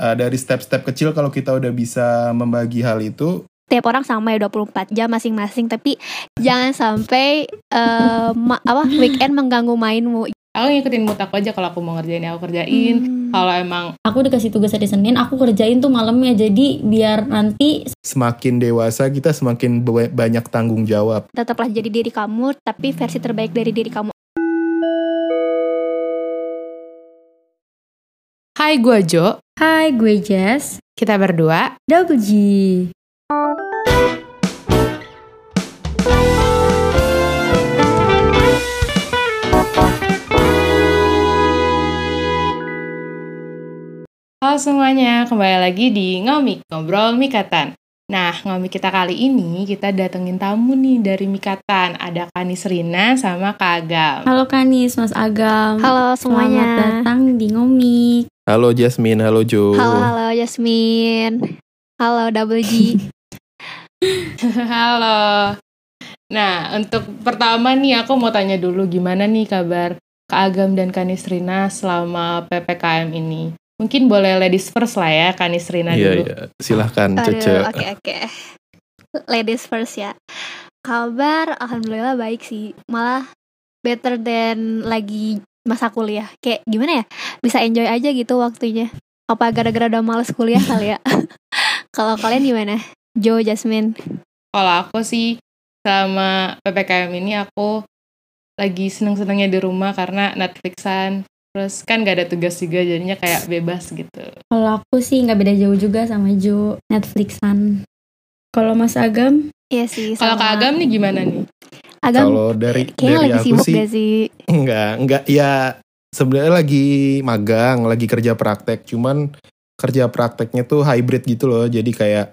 uh, dari step-step kecil kalau kita udah bisa membagi hal itu tiap orang sama ya 24 jam masing-masing tapi jangan sampai uh, apa weekend mengganggu mainmu. Aku ngikutin mood aku aja kalau aku mau ngerjain ya aku kerjain. Hmm. kalau emang aku dikasih tugas hari Senin aku kerjain tuh malamnya. Jadi biar nanti semakin dewasa kita semakin banyak tanggung jawab. Tetaplah jadi diri kamu tapi versi terbaik dari diri kamu Hai gue Jo Hai gue Jess Kita berdua Double G Halo semuanya, kembali lagi di Ngomik, Ngobrol Mikatan. Nah, ngomik kita kali ini kita datengin tamu nih dari Mikatan. Ada Kanis Rina sama Kak Agam. Halo Kanis, Mas Agam. Halo semuanya. Selamat datang di Ngomik. Halo Jasmine, halo Jo. Halo, halo Jasmine. Halo Double G. halo. Nah, untuk pertama nih aku mau tanya dulu gimana nih kabar Kak Agam dan Kanis Rina selama PPKM ini? Mungkin boleh ladies first lah ya, Kanis Rina iya, dulu. Iya, silahkan Cece. Oke, oke. Ladies first ya. Kabar alhamdulillah baik sih. Malah better than lagi masa kuliah. Kayak gimana ya? Bisa enjoy aja gitu waktunya. Apa gara-gara udah males kuliah kali ya? Kalau kalian gimana? Joe, Jasmine. Kalau aku sih sama PPKM ini aku lagi seneng-senengnya di rumah karena Netflixan Terus kan gak ada tugas juga jadinya kayak bebas gitu. Kalau aku sih nggak beda jauh juga sama Jo Netflixan. Kalau Mas Agam? Iya sih. Kalau Kak Agam nih gimana nih? Agam Kalau dari dari lagi aku sibuk sih, sih? Enggak, enggak ya sebenarnya lagi magang, lagi kerja praktek. Cuman kerja prakteknya tuh hybrid gitu loh. Jadi kayak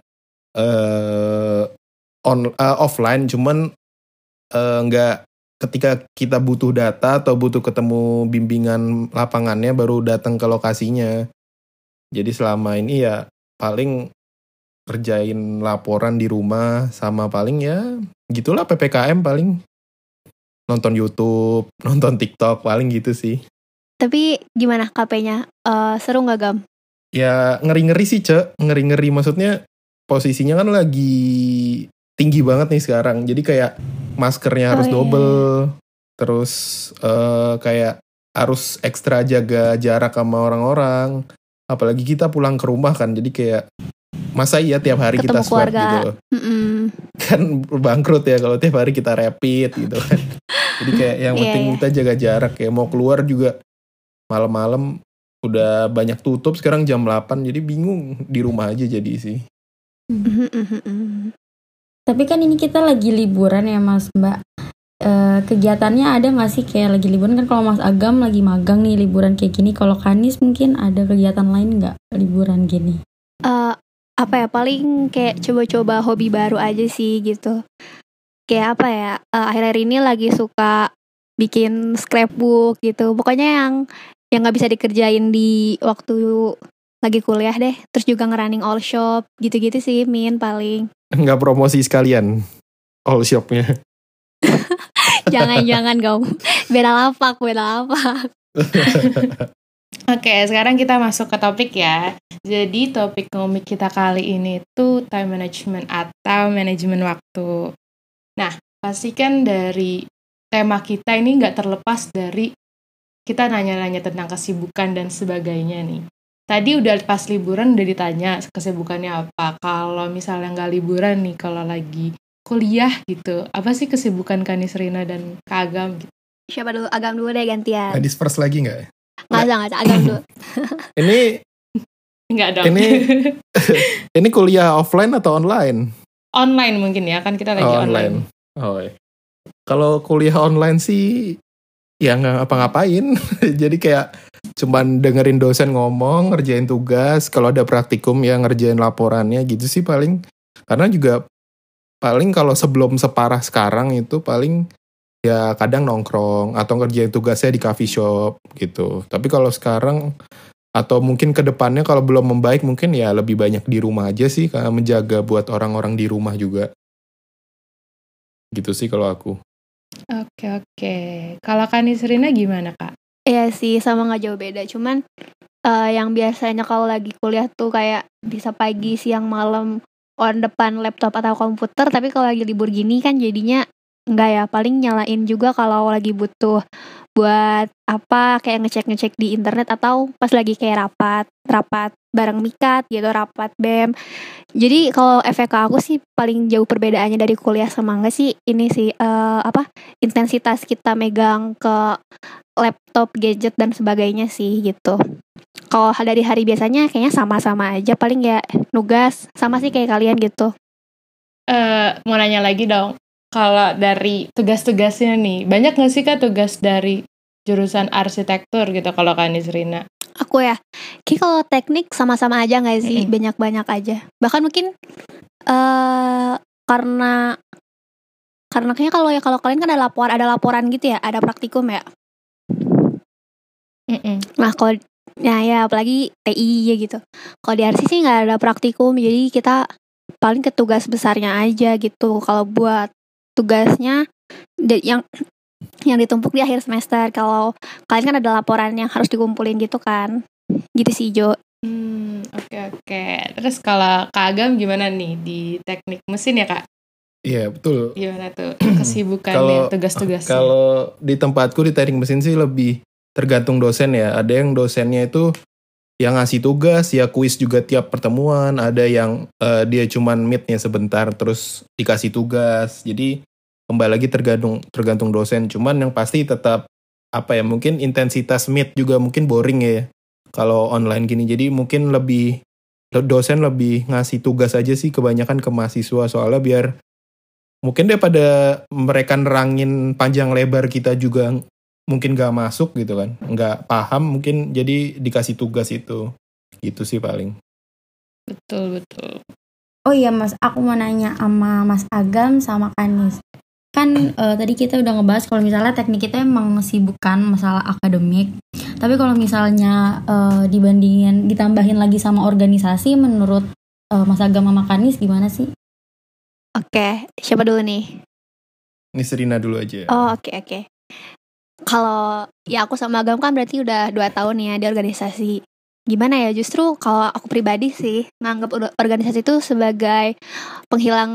uh, on uh, offline cuman uh, enggak ketika kita butuh data atau butuh ketemu bimbingan lapangannya baru datang ke lokasinya. Jadi selama ini ya paling kerjain laporan di rumah sama paling ya gitulah PPKM paling nonton YouTube, nonton TikTok paling gitu sih. Tapi gimana KP-nya? Uh, seru nggak Gam? Ya ngeri-ngeri sih cek, ngeri-ngeri maksudnya posisinya kan lagi tinggi banget nih sekarang. Jadi kayak maskernya harus oh, iya. double, terus uh, kayak harus ekstra jaga jarak sama orang-orang. Apalagi kita pulang ke rumah kan, jadi kayak masa iya tiap hari Ketemu kita swab keluarga. gitu mm -mm. kan bangkrut ya kalau tiap hari kita rapid gitu kan jadi kayak yang iya, penting yeah, yeah. kita jaga jarak ya mau keluar juga malam-malam udah banyak tutup sekarang jam 8 jadi bingung di rumah aja jadi sih mm-hmm, mm-hmm. Tapi kan ini kita lagi liburan ya Mas Mbak. E, kegiatannya ada nggak sih kayak lagi liburan kan kalau Mas Agam lagi magang nih liburan kayak gini. Kalau Kanis mungkin ada kegiatan lain nggak liburan gini? Uh, apa ya paling kayak coba-coba hobi baru aja sih gitu. Kayak apa ya uh, akhir-akhir ini lagi suka bikin scrapbook gitu. Pokoknya yang yang nggak bisa dikerjain di waktu lagi kuliah deh. Terus juga ngerunning all shop gitu-gitu sih Min paling. Nggak promosi sekalian all shopnya. Jangan-jangan kamu. Beda lapak, beda lapak. Oke, sekarang kita masuk ke topik ya. Jadi topik komik kita kali ini tuh time management atau manajemen waktu. Nah, pastikan dari tema kita ini nggak terlepas dari kita nanya-nanya tentang kesibukan dan sebagainya nih. Tadi udah pas liburan udah ditanya kesibukannya apa. Kalau misalnya nggak liburan nih, kalau lagi kuliah gitu, apa sih kesibukan Kanis Rina dan Kak Agam gitu? Siapa dulu? Agam dulu deh gantian. Ladies first lagi nggak? Nggak ada, nggak ada. Agam dulu. ini Nggak dong. Ini ini kuliah offline atau online? Online mungkin ya, kan kita lagi oh, online. online. Oh, iya. Kalau kuliah online sih ya nggak apa-ngapain. Jadi kayak cuman dengerin dosen ngomong, ngerjain tugas, kalau ada praktikum ya ngerjain laporannya gitu sih paling. Karena juga paling kalau sebelum separah sekarang itu paling ya kadang nongkrong atau ngerjain tugasnya di coffee shop gitu. Tapi kalau sekarang atau mungkin ke depannya kalau belum membaik mungkin ya lebih banyak di rumah aja sih karena menjaga buat orang-orang di rumah juga. Gitu sih kalau aku. Oke oke. Kalau Kanisrina gimana kak? Iya sih, sama nggak jauh beda. Cuman eh, yang biasanya kalau lagi kuliah tuh kayak bisa pagi, siang, malam on depan laptop atau komputer, tapi kalau lagi libur gini kan jadinya enggak ya, paling nyalain juga kalau lagi butuh buat apa kayak ngecek-ngecek di internet atau pas lagi kayak rapat, rapat bareng mikat gitu, rapat BEM. Jadi kalau efek ke aku sih paling jauh perbedaannya dari kuliah sama enggak sih ini sih eh, apa intensitas kita megang ke laptop, gadget dan sebagainya sih gitu. Kalau dari hari biasanya kayaknya sama-sama aja paling ya nugas sama sih kayak kalian gitu. Eh, mau nanya lagi dong. Kalau dari tugas-tugasnya nih, banyak nggak sih kak tugas dari jurusan arsitektur gitu kalau Kak Nisrina? Aku ya, kayak kalau teknik sama-sama aja nggak sih, banyak-banyak aja. Bahkan mungkin eh karena karena kayaknya kalau ya kalau kalian kan ada laporan ada laporan gitu ya, ada praktikum ya. Mm-mm. Nah kalau ya ya apalagi TI ya gitu. Kalau di RC sih nggak ada praktikum, jadi kita paling ke tugas besarnya aja gitu. Kalau buat tugasnya yang yang ditumpuk di akhir semester. Kalau kalian kan ada laporan yang harus dikumpulin gitu kan. Gitu sih Jo. Hmm, oke oke. Terus kalau Kak Agam gimana nih di teknik mesin ya Kak? Iya betul. Gimana tuh kesibukannya, Kalau- tugas-tugasnya? Kalau di tempatku di teknik mesin sih lebih tergantung dosen ya. Ada yang dosennya itu yang ngasih tugas, ya kuis juga tiap pertemuan. Ada yang eh, dia cuman meetnya sebentar terus dikasih tugas. Jadi kembali lagi tergantung tergantung dosen. Cuman yang pasti tetap apa ya mungkin intensitas meet juga mungkin boring ya kalau online gini. Jadi mungkin lebih dosen lebih ngasih tugas aja sih kebanyakan ke mahasiswa soalnya biar mungkin daripada mereka nerangin panjang lebar kita juga mungkin gak masuk gitu kan nggak paham mungkin jadi dikasih tugas itu gitu sih paling Betul betul. Oh iya mas, aku mau nanya sama Mas Agam sama Kanis. Kan eh, tadi kita udah ngebahas kalau misalnya teknik kita emang sibukkan masalah akademik. Tapi kalau misalnya eh, dibandingin ditambahin lagi sama organisasi, menurut eh, Mas Agam sama Kanis gimana sih? Oke, siapa dulu nih? ini Serina dulu aja Oh oke oke. Kalau ya aku sama Agam kan berarti udah dua tahun ya di organisasi. Gimana ya justru kalau aku pribadi sih nganggap or- organisasi itu sebagai penghilang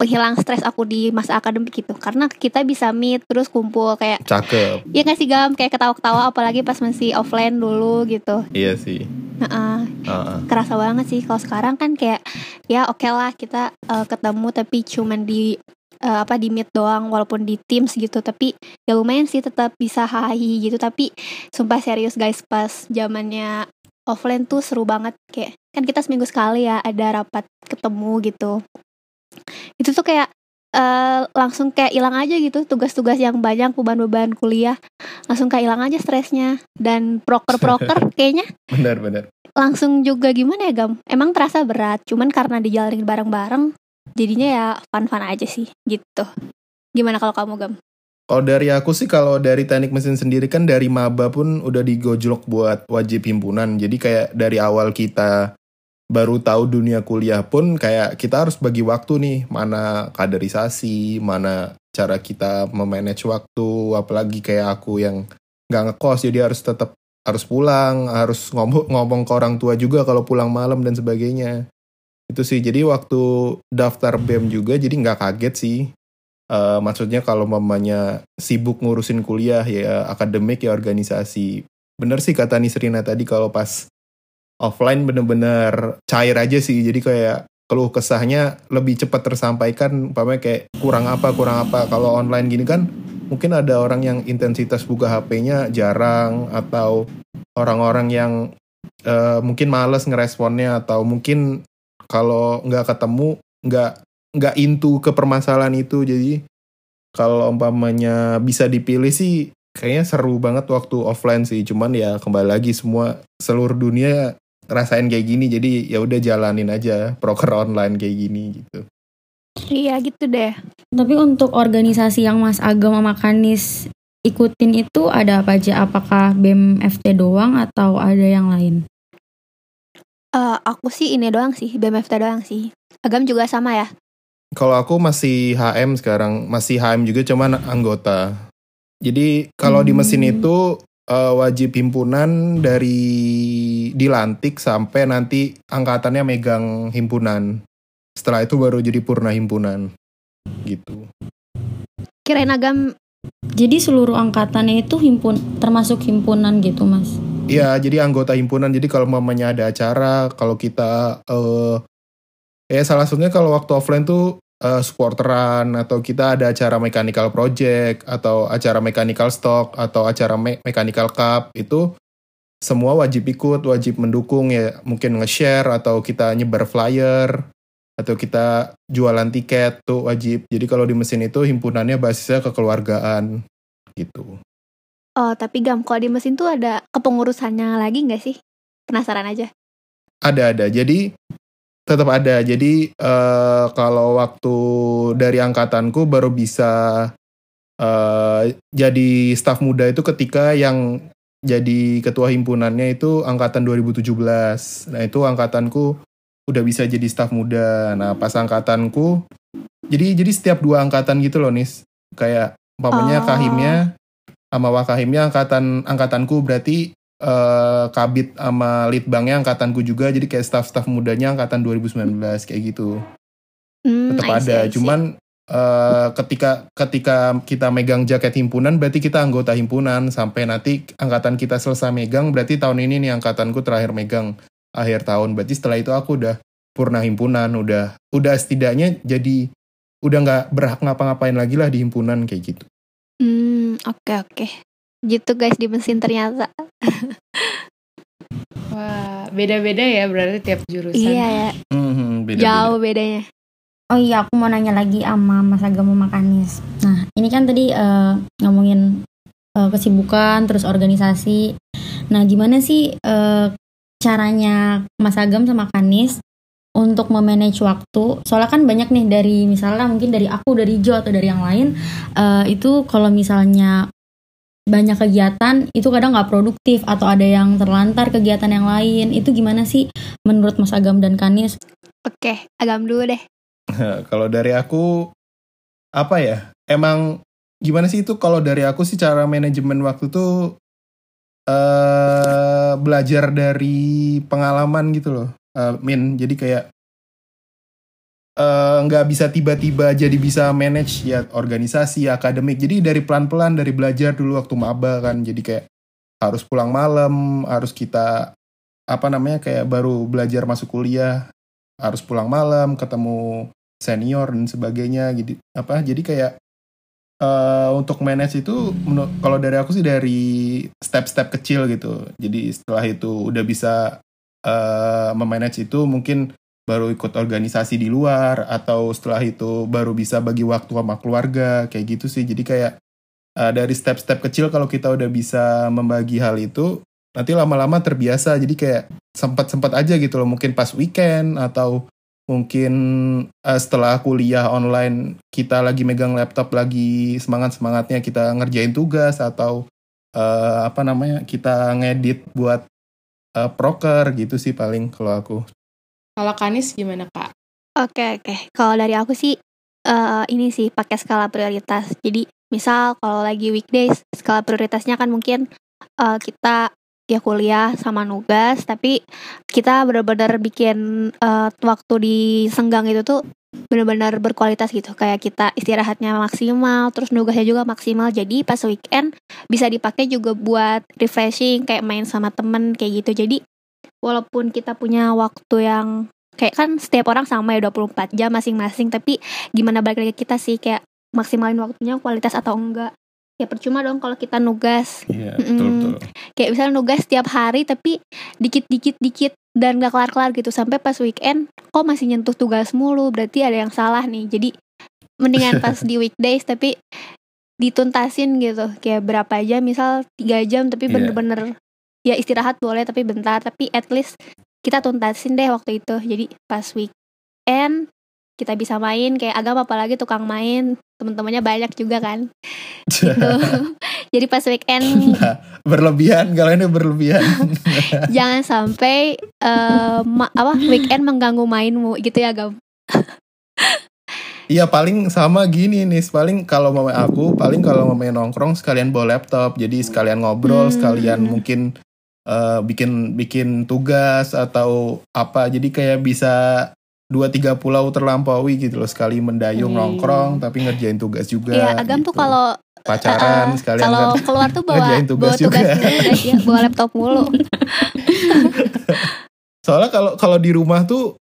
penghilang stres aku di masa akademik gitu. Karena kita bisa meet terus kumpul kayak cakep ya nggak sih Gam kayak ketawa-ketawa apalagi pas masih offline dulu gitu. iya sih Heeh, Heeh. kerasa banget sih kalau sekarang kan kayak ya oke lah kita eh, ketemu tapi cuman di eh, apa di meet doang walaupun di Teams gitu. Tapi ya lumayan sih tetap bisa hahi gitu. Tapi sumpah serius guys pas zamannya offline tuh seru banget. Kayak kan kita seminggu sekali ya ada rapat ketemu gitu. Itu tuh kayak eh, langsung kayak hilang aja gitu tugas-tugas yang banyak beban-beban kuliah. Langsung kayak hilang aja stresnya. Dan proker-proker kayaknya benar-benar langsung juga gimana ya Gam? Emang terasa berat, cuman karena dijalanin bareng-bareng, jadinya ya fun-fun aja sih gitu. Gimana kalau kamu Gam? kalau dari aku sih kalau dari teknik mesin sendiri kan dari maba pun udah digojlok buat wajib himpunan jadi kayak dari awal kita baru tahu dunia kuliah pun kayak kita harus bagi waktu nih mana kaderisasi mana cara kita memanage waktu apalagi kayak aku yang nggak ngekos jadi harus tetap harus pulang harus ngomong ngomong ke orang tua juga kalau pulang malam dan sebagainya itu sih. Jadi waktu daftar bem juga jadi nggak kaget sih. Eh, maksudnya kalau mamanya sibuk ngurusin kuliah ya akademik ya organisasi. Bener sih kata Nisrina tadi kalau pas offline bener-bener cair aja sih. Jadi kayak keluh kesahnya lebih cepat tersampaikan umpamanya kayak kurang apa kurang apa. Kalau online gini kan mungkin ada orang yang intensitas buka HP-nya jarang atau orang-orang yang eh, mungkin males ngeresponnya atau mungkin kalau nggak ketemu nggak nggak into ke permasalahan itu jadi kalau umpamanya bisa dipilih sih kayaknya seru banget waktu offline sih cuman ya kembali lagi semua seluruh dunia rasain kayak gini jadi ya udah jalanin aja proker online kayak gini gitu Iya gitu deh. Tapi untuk organisasi yang Mas Agam sama Kanis ikutin itu ada apa aja? Apakah BEM FT doang atau ada yang lain? Eh, aku sih ini doang sih, BMFT doang sih. Agam juga sama ya. kalau aku masih HM sekarang masih HM juga cuman anggota jadi kalau di mesin Hmm. itu eh, wajib himpunan dari dilantik sampai nanti angkatannya megang himpunan. Setelah itu baru jadi purna himpunan. Gitu. Kirain agam Jadi seluruh angkatannya itu himpun termasuk himpunan gitu mas. Iya, jadi anggota himpunan. Jadi kalau mamanya ada acara, kalau kita eh ya salah satunya kalau waktu offline tuh eh, supporteran atau kita ada acara mechanical project atau acara mechanical stock atau acara me- mechanical cup itu semua wajib ikut, wajib mendukung ya, mungkin nge-share atau kita nyebar flyer atau kita jualan tiket tuh wajib. Jadi kalau di mesin itu himpunannya basisnya kekeluargaan gitu. Oh tapi gam kalau di mesin tuh ada kepengurusannya lagi nggak sih? Penasaran aja. Ada ada. Jadi tetap ada. Jadi eh, kalau waktu dari angkatanku baru bisa eh, jadi staf muda itu ketika yang jadi ketua himpunannya itu angkatan 2017. Nah itu angkatanku udah bisa jadi staf muda. Nah pas angkatanku, jadi jadi setiap dua angkatan gitu loh nis. Kayak umpamanya Oh. kahimnya sama wakahimnya angkatan angkatanku berarti eh kabit sama litbangnya angkatanku juga jadi kayak staff-staff mudanya angkatan 2019 kayak gitu. Hmm, tetap ada see. cuman eh, ketika ketika kita megang jaket himpunan berarti kita anggota himpunan sampai nanti angkatan kita selesai megang berarti tahun ini nih angkatanku terakhir megang akhir tahun. Berarti setelah itu aku udah purna himpunan udah udah setidaknya jadi udah nggak berhak ngapa-ngapain lagi lah di himpunan kayak gitu. Hmm, oke oke. Gitu guys di mesin ternyata. Wah, beda-beda ya berarti tiap jurusan. Iya ya, Mhm, beda-beda. jauh bedanya. Oh iya, aku mau nanya lagi sama Mas Agam sama Kanis. Nah, ini kan tadi eh, ngomongin eh, kesibukan, terus organisasi. Nah, gimana sih eh, caranya Mas Agam sama Kanis untuk memanage waktu? Soalnya kan banyak nih dari misalnya mungkin dari aku, dari Jo atau dari yang lain, eh, itu kalau misalnya banyak kegiatan itu kadang nggak produktif atau ada yang terlantar kegiatan yang lain itu gimana sih menurut Mas Agam dan Kanis? Oke, agam dulu deh. kalau dari aku apa ya? Emang gimana sih itu kalau dari aku sih cara manajemen waktu tuh eh belajar dari pengalaman gitu loh. Min, jadi kayak eh, nggak bisa tiba-tiba jadi bisa manage ya organisasi akademik. Jadi dari pelan-pelan dari belajar dulu waktu maba kan. Jadi kayak harus pulang malam, harus kita apa namanya kayak baru belajar masuk kuliah, harus pulang malam, ketemu senior dan sebagainya gitu apa jadi kayak eh, untuk manage itu kalau dari aku sih dari step-step kecil gitu jadi setelah itu udah bisa eh, memanage itu mungkin baru ikut organisasi di luar atau setelah itu baru bisa bagi waktu sama keluarga kayak gitu sih. Jadi kayak eh, dari step-step kecil kalau kita udah bisa membagi hal itu nanti lama-lama terbiasa. Jadi kayak sempat-sempat aja gitu loh mungkin pas weekend atau mungkin eh, setelah kuliah online kita lagi megang laptop lagi semangat semangatnya kita ngerjain tugas atau eh, apa namanya kita ngedit buat eh, proker gitu sih paling kalau aku Kalau Kanis gimana kak? Oke oke. Kalau dari aku sih eh ini sih pakai skala prioritas. Jadi misal kalau lagi weekdays skala prioritasnya kan mungkin eh, kita ya kuliah sama nugas, tapi kita benar-benar bikin eh, waktu di senggang itu tuh benar-benar berkualitas gitu. Kayak kita istirahatnya maksimal, terus nugasnya juga maksimal. Jadi pas weekend bisa dipakai juga buat refreshing, kayak main sama temen kayak gitu. Jadi walaupun kita punya waktu yang kayak kan setiap orang sama ya 24 jam masing-masing tapi gimana balik lagi kita sih kayak maksimalin waktunya kualitas atau enggak ya percuma dong kalau kita nugas. Iya, Mm-mm. betul-betul. kayak misalnya nugas setiap hari tapi dikit-dikit dikit dan gak kelar-kelar gitu. Sampai pas weekend kok masih nyentuh tugas mulu? Berarti ada yang salah nih. Jadi mendingan pas di weekdays tapi dituntasin gitu. Kayak berapa jam? Misal tiga jam tapi Iya. bener-bener ya istirahat boleh tapi bentar. Tapi at least kita tuntasin deh waktu itu. Jadi pas weekend kita bisa main. Kayak agam apalagi tukang main temen-temennya banyak juga kan. Gitu. Jadi pas weekend berlebihan kalau ini berlebihan. Jangan sampai ma- apa weekend mengganggu mainmu gitu ya gam? Iya paling sama gini nih, paling kalau mau aku paling kalau mau main nongkrong sekalian bawa laptop, jadi sekalian ngobrol, Hmm. sekalian mungkin eh, bikin bikin tugas atau apa, jadi kayak bisa dua tiga pulau terlampaui gitu loh, sekali mendayung Wih. nongkrong tapi ngerjain tugas juga. Iya, Agam tuh gitu. kalau pacaran eh, sekalian kalau kan. keluar tuh bawa ngerjain tugas bawa tugas juga. tugas ya, bawa laptop mulu. Soalnya kalau kalau di rumah tuh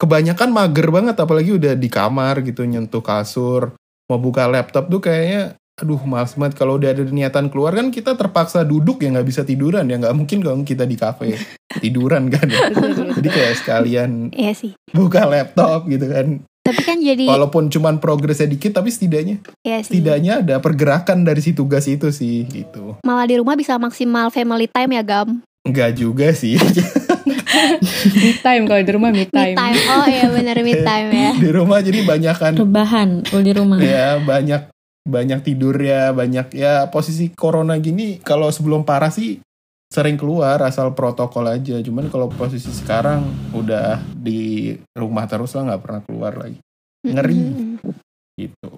kebanyakan mager banget apalagi udah di kamar gitu nyentuh kasur mau buka laptop tuh kayaknya aduh males banget kalau udah ada niatan keluar kan kita terpaksa duduk ya nggak bisa tiduran ya nggak mungkin dong kita di kafe tiduran kan ya jadi kayak sekalian Iya sih. buka laptop gitu kan Tapi kan jadi walaupun cuman progresnya dikit tapi setidaknya ya sih. setidaknya ada pergerakan dari si tugas itu sih gitu Malah di rumah bisa maksimal family time ya, Gam. Enggak juga sih Me time kalau di rumah me Me time. time. Oh iya bener me time ya. di rumah jadi banyak kan Rebahan kalau di rumah. ya banyak banyak tidur ya banyak ya posisi corona gini kalau sebelum parah sih sering keluar asal protokol aja cuman kalau posisi sekarang udah di rumah terus lah nggak pernah keluar lagi Ngeri. Mm-mm. gitu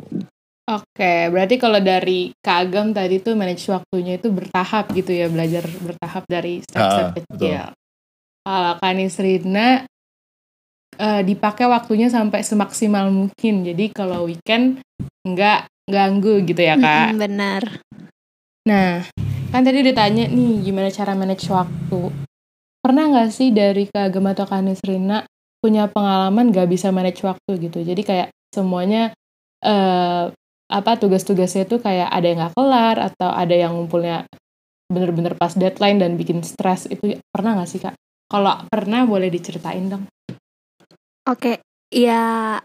Oke, berarti kalau dari Kak Agam tadi tuh manage waktunya itu bertahap gitu ya, belajar bertahap dari step-step Ah, kecil. Kalau Kanis Rina eh, dipakai waktunya sampai semaksimal mungkin. Jadi kalau weekend nggak ganggu gitu ya Kak. Bener. Nah, kan tadi ditanya nih gimana cara manage waktu. Pernah nggak sih dari Kak Agam atau Kanis Rina punya pengalaman nggak bisa manage waktu gitu? Jadi kayak semuanya eh apa tugas-tugasnya itu kayak ada yang nggak kelar atau ada yang ngumpulnya bener-bener pas deadline dan bikin stres itu pernah nggak sih kak? Kalau pernah boleh diceritain dong. Oke, ya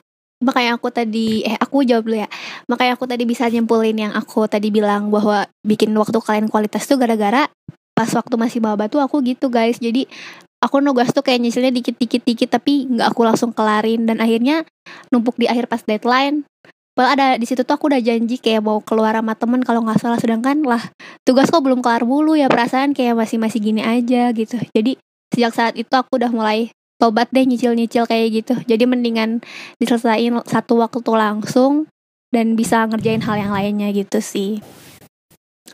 makanya aku tadi eh aku jawab dulu ya. Makanya aku tadi bisa nyimpulin yang aku tadi bilang bahwa bikin waktu kalian kualitas tuh gara-gara pas waktu masih maba tuh aku gitu guys. Jadi aku nugas tuh kayak nyicilnya dikit-dikit dikit tapi nggak aku langsung kelarin dan akhirnya numpuk di akhir pas deadline. Padahal ada di situ tuh aku udah janji kayak mau keluar sama temen kalau nggak salah sedangkan lah tugas kok belum kelar mulu ya perasaan kayak masih masih gini aja gitu. Jadi sejak saat itu aku udah mulai tobat deh nyicil-nyicil kayak gitu. Jadi mendingan diselesain satu waktu langsung dan bisa ngerjain hal yang lainnya gitu sih.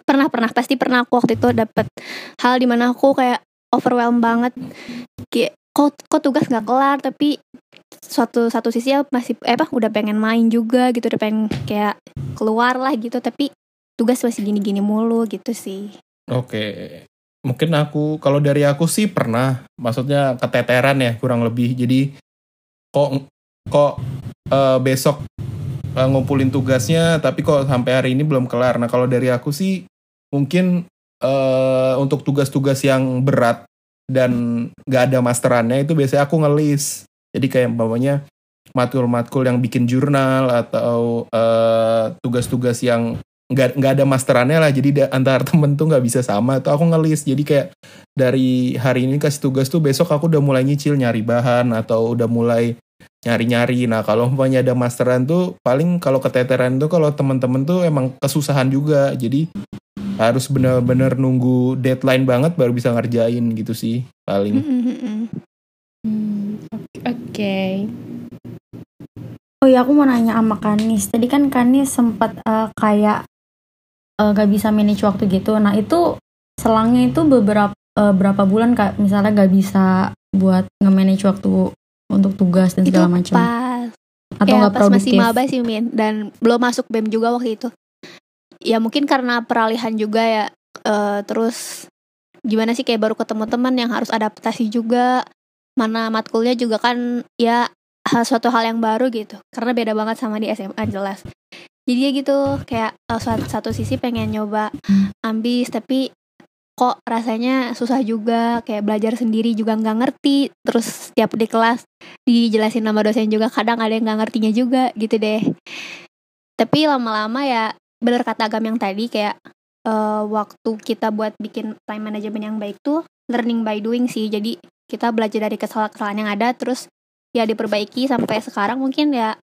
Pernah pernah pasti pernah aku waktu itu dapet hal di mana aku kayak overwhelmed banget. Kayak kok kok tugas nggak kelar tapi suatu satu sisi ya masih eh apa udah pengen main juga gitu udah pengen kayak keluar lah gitu tapi tugas masih gini-gini mulu gitu sih. oke mungkin aku kalau dari aku sih pernah maksudnya keteteran ya kurang lebih. Jadi kok kok eh, besok eh, ngumpulin tugasnya tapi kok sampai hari ini belum kelar. Nah kalau dari aku sih mungkin eh, untuk tugas-tugas yang berat dan nggak ada masterannya itu biasanya aku ngelis. Jadi kayak umpamanya matkul-matkul yang bikin jurnal atau tugas-tugas yang nggak nggak ada masterannya lah. Jadi da- antar temen tuh nggak bisa sama. Atau aku ngelis jadi kayak dari hari ini kasih tugas tuh besok aku udah mulai nyicil nyari bahan atau udah mulai nyari-nyari. Nah kalau umpamanya ada masteran tuh paling kalau keteteran tuh kalau temen-temen tuh emang kesusahan juga. Jadi harus bener-bener nunggu deadline banget baru bisa ngerjain gitu sih paling. Hmm, Oke. Oh iya aku mau nanya sama Kanis. Tadi kan Kanis sempat eh, kayak eh, gak bisa manage waktu gitu. Nah itu selangnya itu beberapa eh, berapa bulan kak? Misalnya gak bisa buat nge-manage waktu untuk tugas dan segala macam. pas. Atau ya nggak pas masih maba sih Min. Dan belum masuk BEM juga waktu itu. Ya mungkin karena peralihan juga ya. Eh, terus gimana sih kayak baru ketemu teman yang harus adaptasi juga. Mana matkulnya juga kan ya hal suatu hal yang baru gitu. Karena beda banget sama di SMA jelas jadi ya gitu kayak suat- satu sisi pengen nyoba Hmm. ambis tapi kok rasanya susah juga kayak belajar sendiri juga nggak ngerti terus setiap di kelas dijelasin sama dosen juga kadang ada yang nggak ngertinya juga gitu deh tapi lama-lama ya bener kata Agam yang tadi kayak eh, waktu kita buat bikin time management yang baik tuh learning by doing sih jadi kita belajar dari kesalahan-kesalahan yang ada terus ya diperbaiki sampai sekarang mungkin ya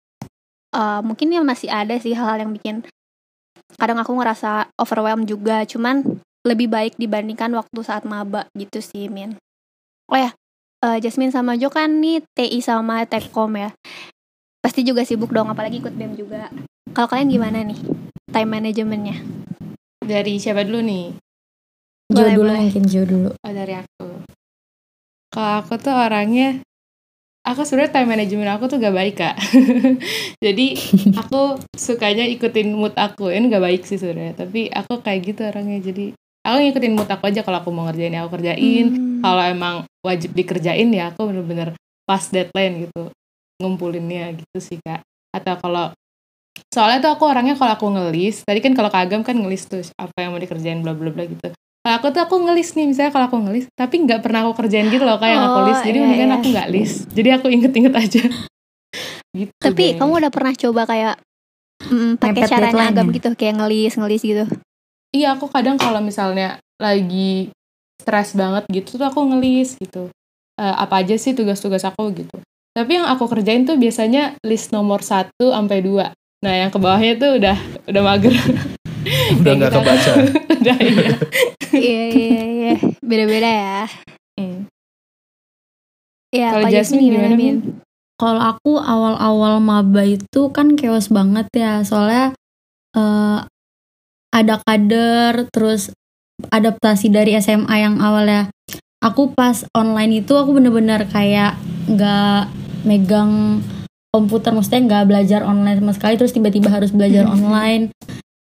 eh, mungkin ya masih ada sih hal-hal yang bikin kadang aku ngerasa overwhelmed juga cuman lebih baik dibandingkan waktu saat maba gitu sih Min oh ya eh, Jasmine sama Jo kan nih TI sama Tekkom ya. Pasti juga sibuk dong apalagi ikut BEM juga. Kalau kalian gimana nih time managementnya? Dari siapa dulu nih? Jo dulu boleh. mungkin Jo dulu. Oh dari aku. Kalau aku tuh orangnya, aku sebenarnya time management aku tuh gak baik kak. Jadi aku sukanya ikutin mood aku. Ini gak baik sih sebenarnya. Tapi aku kayak gitu orangnya. Jadi aku ngikutin mood aku aja. Kalau aku mau ngerjain ya aku kerjain. Hmm. Kalau emang wajib dikerjain ya aku bener-bener pas deadline gitu. Ngumpulinnya gitu sih kak. Atau kalau soalnya tuh aku orangnya kalau aku ngelis. Tadi kan kalau kagam kan ngelis tuh apa yang mau dikerjain bla bla bla gitu. Kalau aku tuh aku ngelis nih misalnya kalau aku ngelis tapi nggak pernah aku kerjain gitu loh kayak yang aku Oh, list jadi iya, mendingan iya. aku nggak list jadi aku inget-inget aja gitu Tapi deh. kamu udah pernah coba kayak mm, pakai deadline agam ya? gitu kayak ngelis ngelis gitu. iya aku kadang kalau misalnya lagi stres banget gitu tuh aku ngelis gitu Eh, apa aja sih tugas-tugas aku gitu tapi yang aku kerjain tuh biasanya list nomor 1 sampai 2 nah yang ke bawahnya tuh udah udah mager Udah nggak gitu. kebaca. udah iya iya iya iya beda-beda ya. Hmm. Iya, Kalau Jasmine Jasmine gimana, Min? Kalau aku awal-awal maba itu kan chaos banget ya, soalnya eh, ada kader, terus adaptasi dari SMA yang awalnya aku pas online itu aku bener-bener kayak nggak megang komputer, maksudnya nggak belajar online sama sekali, terus tiba-tiba harus belajar online.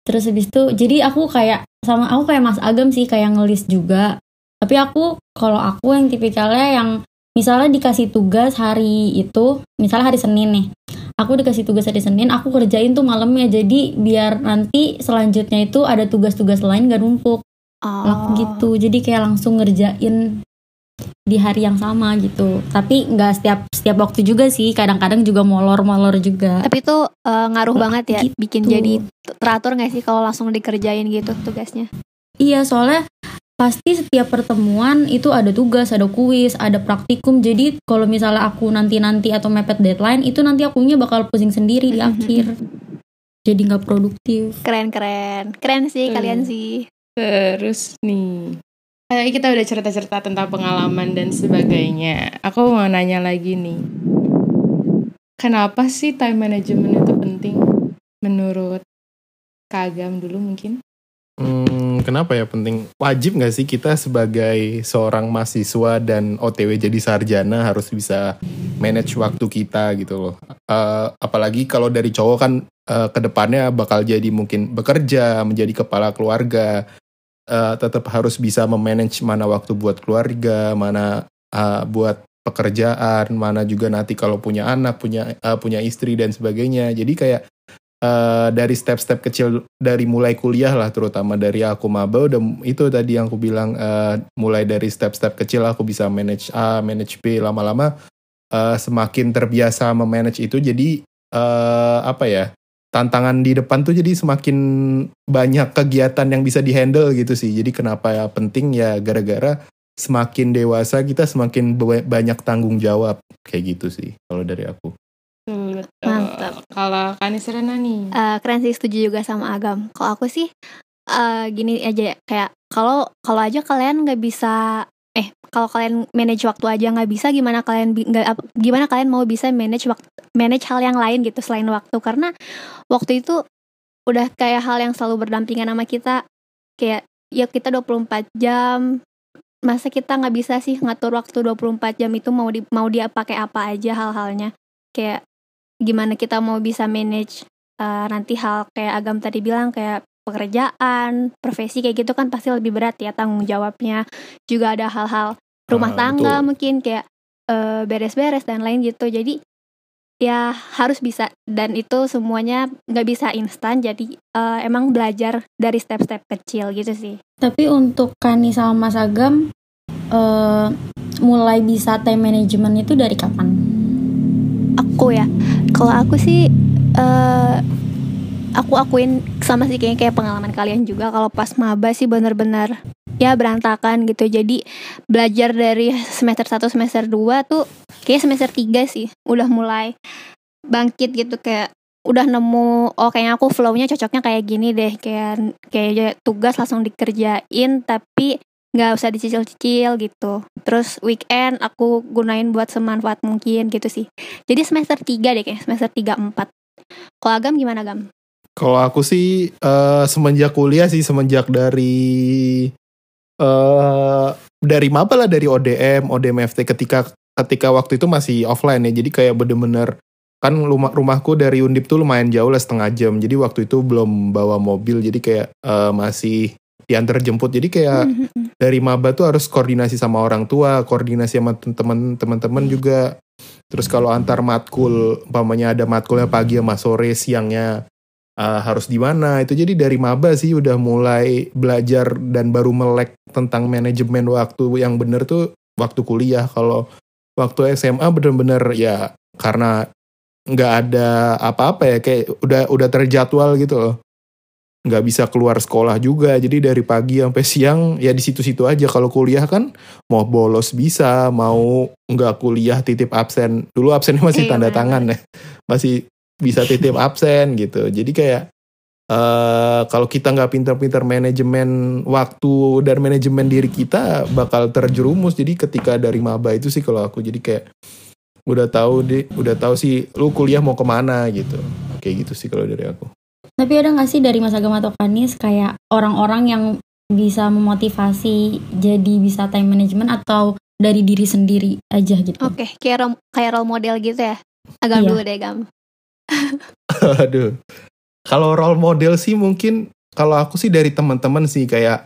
Terus habis itu, jadi aku kayak sama aku kayak Mas Agam sih kayak ngelis juga. Tapi aku kalau aku yang tipikalnya yang misalnya dikasih tugas hari itu misalnya hari Senin nih aku dikasih tugas hari Senin aku kerjain tuh malamnya jadi biar nanti selanjutnya itu ada tugas-tugas lain gak numpuk Oh. Gitu jadi kayak langsung ngerjain di hari yang sama gitu tapi nggak setiap setiap waktu juga sih kadang-kadang juga molor-molor juga Tapi itu eh, ngaruh banget ya, Gitu. bikin jadi teratur gak sih kalau langsung dikerjain gitu tugasnya? Iya, soalnya pasti setiap pertemuan itu ada tugas, ada kuis, ada praktikum. Jadi kalau misalnya aku nanti-nanti atau mepet deadline, itu nanti akunya bakal pusing sendiri di akhir. Jadi nggak produktif. Keren keren, keren sih Hmm. kalian sih. Terus nih, eh, kita udah cerita-cerita tentang pengalaman dan sebagainya. Aku mau nanya lagi nih, kenapa sih time management itu penting menurut Kagam dulu mungkin? Hmm, kenapa ya penting? Wajib nggak sih kita sebagai seorang mahasiswa dan OTW jadi sarjana harus bisa manage waktu kita gitu loh. Eh, apalagi kalau dari cowok kan eh, ke depannya bakal jadi mungkin bekerja, menjadi kepala keluarga. Eh, tetap harus bisa memanage mana waktu buat keluarga, mana eh, buat pekerjaan, mana juga nanti kalau punya anak, punya eh, punya istri dan sebagainya. Jadi kayak eh, dari step-step kecil dari mulai kuliah lah terutama dari aku maba udah itu tadi yang aku bilang eh, mulai dari step-step kecil aku bisa manage A, manage B lama-lama eh, semakin terbiasa memanage itu jadi eh, apa ya tantangan di depan tuh jadi semakin banyak kegiatan yang bisa dihandle gitu sih jadi kenapa ya penting ya gara-gara semakin dewasa kita semakin ba- banyak tanggung jawab kayak gitu sih kalau dari aku Betul, betul. Mantap. Kalau Kani Serena nih, Eh, keren sih setuju juga sama Agam. Kalau aku sih eh, gini aja ya, kayak kalau kalau aja kalian nggak bisa kalau kalian manage waktu aja nggak bisa gimana kalian ap- gimana kalian mau bisa manage waktu manage hal yang lain gitu selain waktu? Karena waktu itu udah kayak hal yang selalu berdampingan sama kita. Kayak ya kita 24 jam. Masa kita nggak bisa sih ngatur waktu 24 jam itu mau di, mau dia pakai apa aja hal-halnya? Kayak gimana kita mau bisa manage eh, nanti hal kayak agam tadi bilang kayak pekerjaan, profesi kayak gitu kan pasti lebih berat ya tanggung jawabnya. Juga ada hal-hal rumah Ah, tangga betul. mungkin kayak eh, beres-beres dan lain gitu. Jadi ya harus bisa dan itu semuanya nggak bisa instan. Jadi eh, emang belajar dari step-step kecil gitu sih. Tapi untuk Kani sama Mas Agam, eh, mulai bisa time management itu dari kapan? Aku ya, kalau aku sih eh aku akuin sama sih kayaknya kayak pengalaman kalian juga kalau pas maba sih bener-bener ya berantakan gitu. Jadi belajar dari semester 1 semester 2 tuh kayak semester 3 sih udah mulai bangkit gitu kayak udah nemu oh kayaknya aku flow-nya cocoknya kayak gini deh kayak kayak tugas langsung dikerjain tapi nggak usah dicicil-cicil gitu. Terus weekend aku gunain buat semanfaat mungkin gitu sih. Jadi semester 3 deh kayak semester 3 4 kalau agam gimana gam Kalau aku sih eh, semenjak kuliah sih semenjak dari eh dari maba lah dari ODM, ODM FT ketika ketika waktu itu masih offline ya. Jadi kayak bener-bener kan rumah rumahku dari Undip tuh lumayan jauh lah setengah jam. Jadi waktu itu belum bawa mobil. Jadi kayak eh, masih diantar jemput. Jadi kayak dari maba tuh harus koordinasi sama orang tua, koordinasi sama teman teman-teman juga. Terus kalau antar matkul, umpamanya ada matkulnya pagi sama sore, siangnya uh, harus di mana. Itu jadi dari maba sih udah mulai belajar dan baru melek tentang manajemen waktu yang bener tuh waktu kuliah. Kalau waktu SMA bener-bener ya karena nggak ada apa-apa ya kayak udah udah terjadwal gitu loh. Nggak bisa keluar sekolah juga. Jadi dari pagi sampai siang ya di situ-situ aja. Kalau kuliah kan mau bolos bisa mau nggak kuliah titip absen. Dulu absennya masih Iya, tanda tangan ya. Masih bisa titip absen gitu. Jadi kayak eh kalau kita nggak pinter-pinter manajemen waktu dan manajemen diri kita bakal terjerumus. Jadi ketika dari maba itu sih kalau aku. Jadi kayak udah tahu deh udah tahu sih lu kuliah mau ke mana? gitu. Kayak gitu sih kalau dari aku. Tapi ada nggak sih dari Mas Agam atau Kanis kayak orang-orang yang bisa memotivasi jadi bisa time management atau dari diri sendiri aja gitu? oke kayak role, kayak role model gitu ya? Agam Iya. dulu deh gam Aduh. Kalau role model sih mungkin kalau aku sih dari teman-teman sih kayak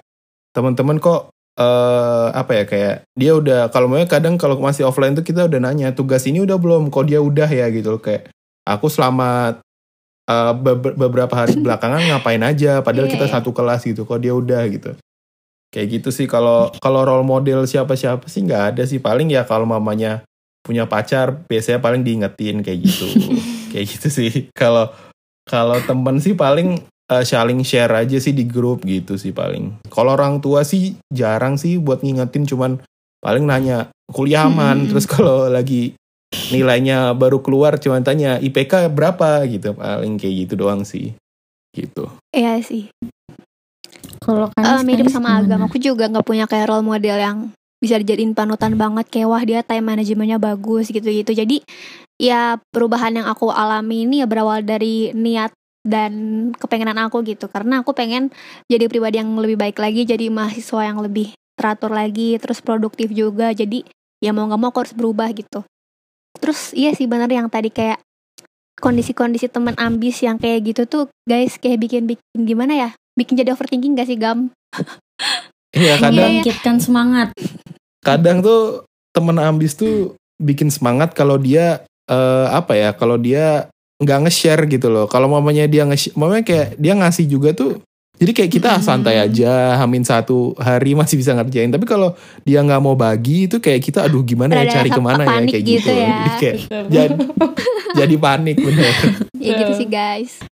teman-teman kok eh apa ya kayak dia udah kalau mau kadang kalau masih offline tuh kita udah nanya tugas ini udah belum? Kok dia udah ya? Gitu loh kayak aku selama eh, be- beberapa hari belakangan ngapain aja padahal Iya, kita iya. satu kelas gitu kok dia udah gitu. Kayak gitu sih kalau kalau role model siapa-siapa sih nggak ada sih. Paling ya kalau mamanya punya pacar biasanya paling diingetin kayak gitu kayak gitu sih. Kalau kalau temen sih paling eh, saling share aja sih di grup gitu sih paling. Kalau orang tua sih jarang sih buat ngingetin cuman paling nanya kuliah aman? Hmm. terus kalau lagi nilainya baru keluar cuman tanya IPK berapa? Gitu paling kayak gitu doang sih. Gitu. Iya sih. Kalau Eh, Kanis, mirip sama gimana? agam aku juga nggak punya kayak role model yang bisa dijadiin panutan banget. Kayak wah dia time manajemennya bagus gitu-gitu. Jadi ya perubahan yang aku alami ini ya berawal dari niat dan kepengenan aku gitu karena aku pengen jadi pribadi yang lebih baik lagi jadi mahasiswa yang lebih teratur lagi terus produktif juga jadi ya mau nggak mau aku harus berubah gitu terus iya sih bener yang tadi kayak kondisi-kondisi teman ambis yang kayak gitu tuh guys kayak bikin bikin gimana ya bikin jadi overthinking gak sih gam Iya kadang Iya. Membangkitkan semangat. kadang tuh temen ambis tuh bikin semangat kalau dia eh, apa ya kalau dia nggak nge-share gitu loh. Kalau mamanya dia nge mamanya kayak dia ngasih juga tuh jadi kayak kita Hmm. santai aja hamin satu hari masih bisa ngerjain. Tapi kalau dia nggak mau bagi itu kayak kita aduh gimana ya cari ke mana ya? kayak gitu. gitu, ya. Jadi kayak jadi, jadi panik bener. Ya gitu sih guys.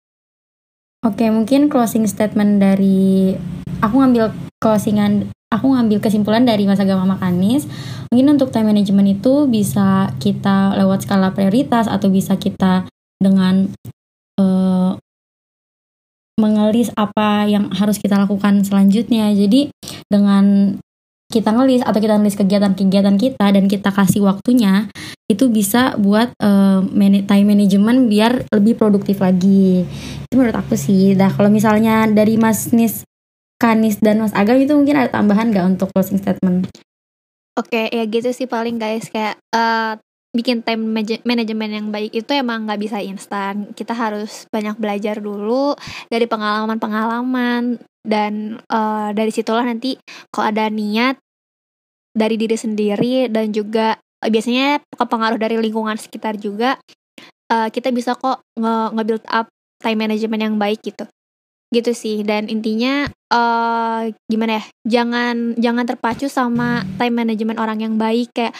Oke, mungkin closing statement dari aku ngambil closingan aku ngambil kesimpulan dari Mas Agama Makanis. Mungkin untuk time management itu bisa kita lewat skala prioritas atau bisa kita dengan eh, mengelis apa yang harus kita lakukan selanjutnya. Jadi dengan kita ngelis atau kita nulis kegiatan-kegiatan kita dan kita kasih waktunya itu bisa buat mana- time management biar lebih produktif lagi itu menurut aku sih dah kalau misalnya dari Mas Nis Kanis dan Mas Agam itu mungkin ada tambahan nggak untuk closing statement? Oke ya gitu sih paling guys. Kayak eh, bikin time manage- manajemen yang baik itu emang nggak bisa instan. Kita harus banyak belajar dulu dari pengalaman-pengalaman dan eh, dari situlah nanti kalau ada niat dari diri sendiri dan juga eh, biasanya kepengaruh dari lingkungan sekitar juga eh, kita bisa kok nge- nge-build up time management yang baik gitu gitu sih. Dan intinya eh gimana ya jangan jangan terpacu sama time management orang yang baik. Kayak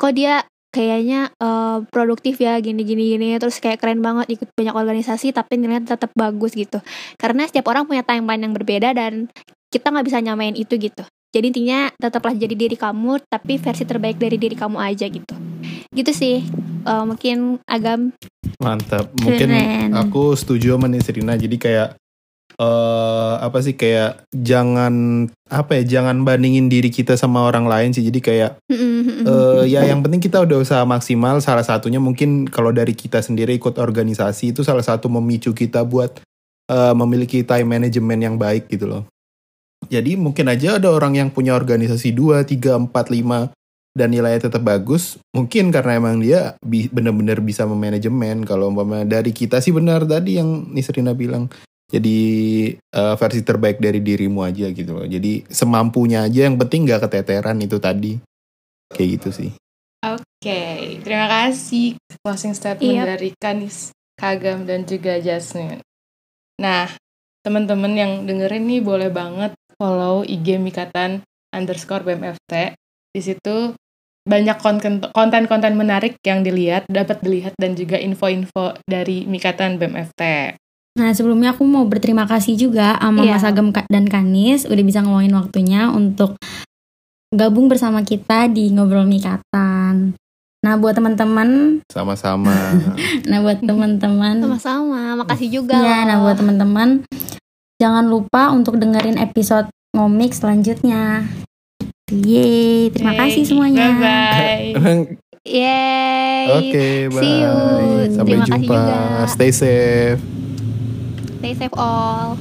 kok dia kayaknya eh, produktif ya gini gini gini terus kayak keren banget ikut banyak organisasi tapi nilainya tetap bagus gitu. Karena setiap orang punya timeline yang berbeda dan kita nggak bisa nyamain itu gitu. Jadi intinya tetaplah jadi diri kamu tapi versi terbaik dari diri kamu aja gitu. Gitu sih. Eh, mungkin agam. Mantap. Mungkin Keren. aku setuju sama nih Serina jadi kayak eh apa sih kayak jangan apa ya jangan bandingin diri kita sama orang lain sih. Jadi kayak eh ya yang penting kita udah usaha maksimal. Salah satunya mungkin kalau dari kita sendiri ikut organisasi itu salah satu memicu kita buat eh, memiliki time management yang baik gitu loh. Jadi mungkin aja ada orang yang punya organisasi 2, 3, 4, 5 dan nilainya tetap bagus mungkin karena emang dia bener-bener bisa memanajemen kalau umpama dari kita sih benar tadi yang Nisrina bilang jadi eh, versi terbaik dari dirimu aja gitu loh jadi semampunya aja yang penting nggak keteteran itu tadi kayak gitu sih Oke, terima kasih closing statement Yap. dari Kanis, Kagam, dan juga Jasmine. Nah, teman-teman yang dengerin nih boleh banget follow IG Mikatan underscore BMFT. Di situ banyak konten- konten-konten menarik yang dilihat, dapat dilihat, dan juga info-info dari Mikatan BMFT. Nah sebelumnya aku mau berterima kasih juga sama Iya. Mas Agam dan Kanis udah bisa ngeluangin waktunya untuk gabung bersama kita di ngobrol mikatan. Nah buat teman-teman, sama-sama nah buat teman-teman, Sama-sama, makasih juga. ya, nah buat teman-teman jangan lupa untuk dengerin episode ngomik selanjutnya. Yeay, terima kasih semuanya. Bye-bye. Yeay. oke bye See you. sampai Terima kasih jumpa juga. stay safe Stay safe all.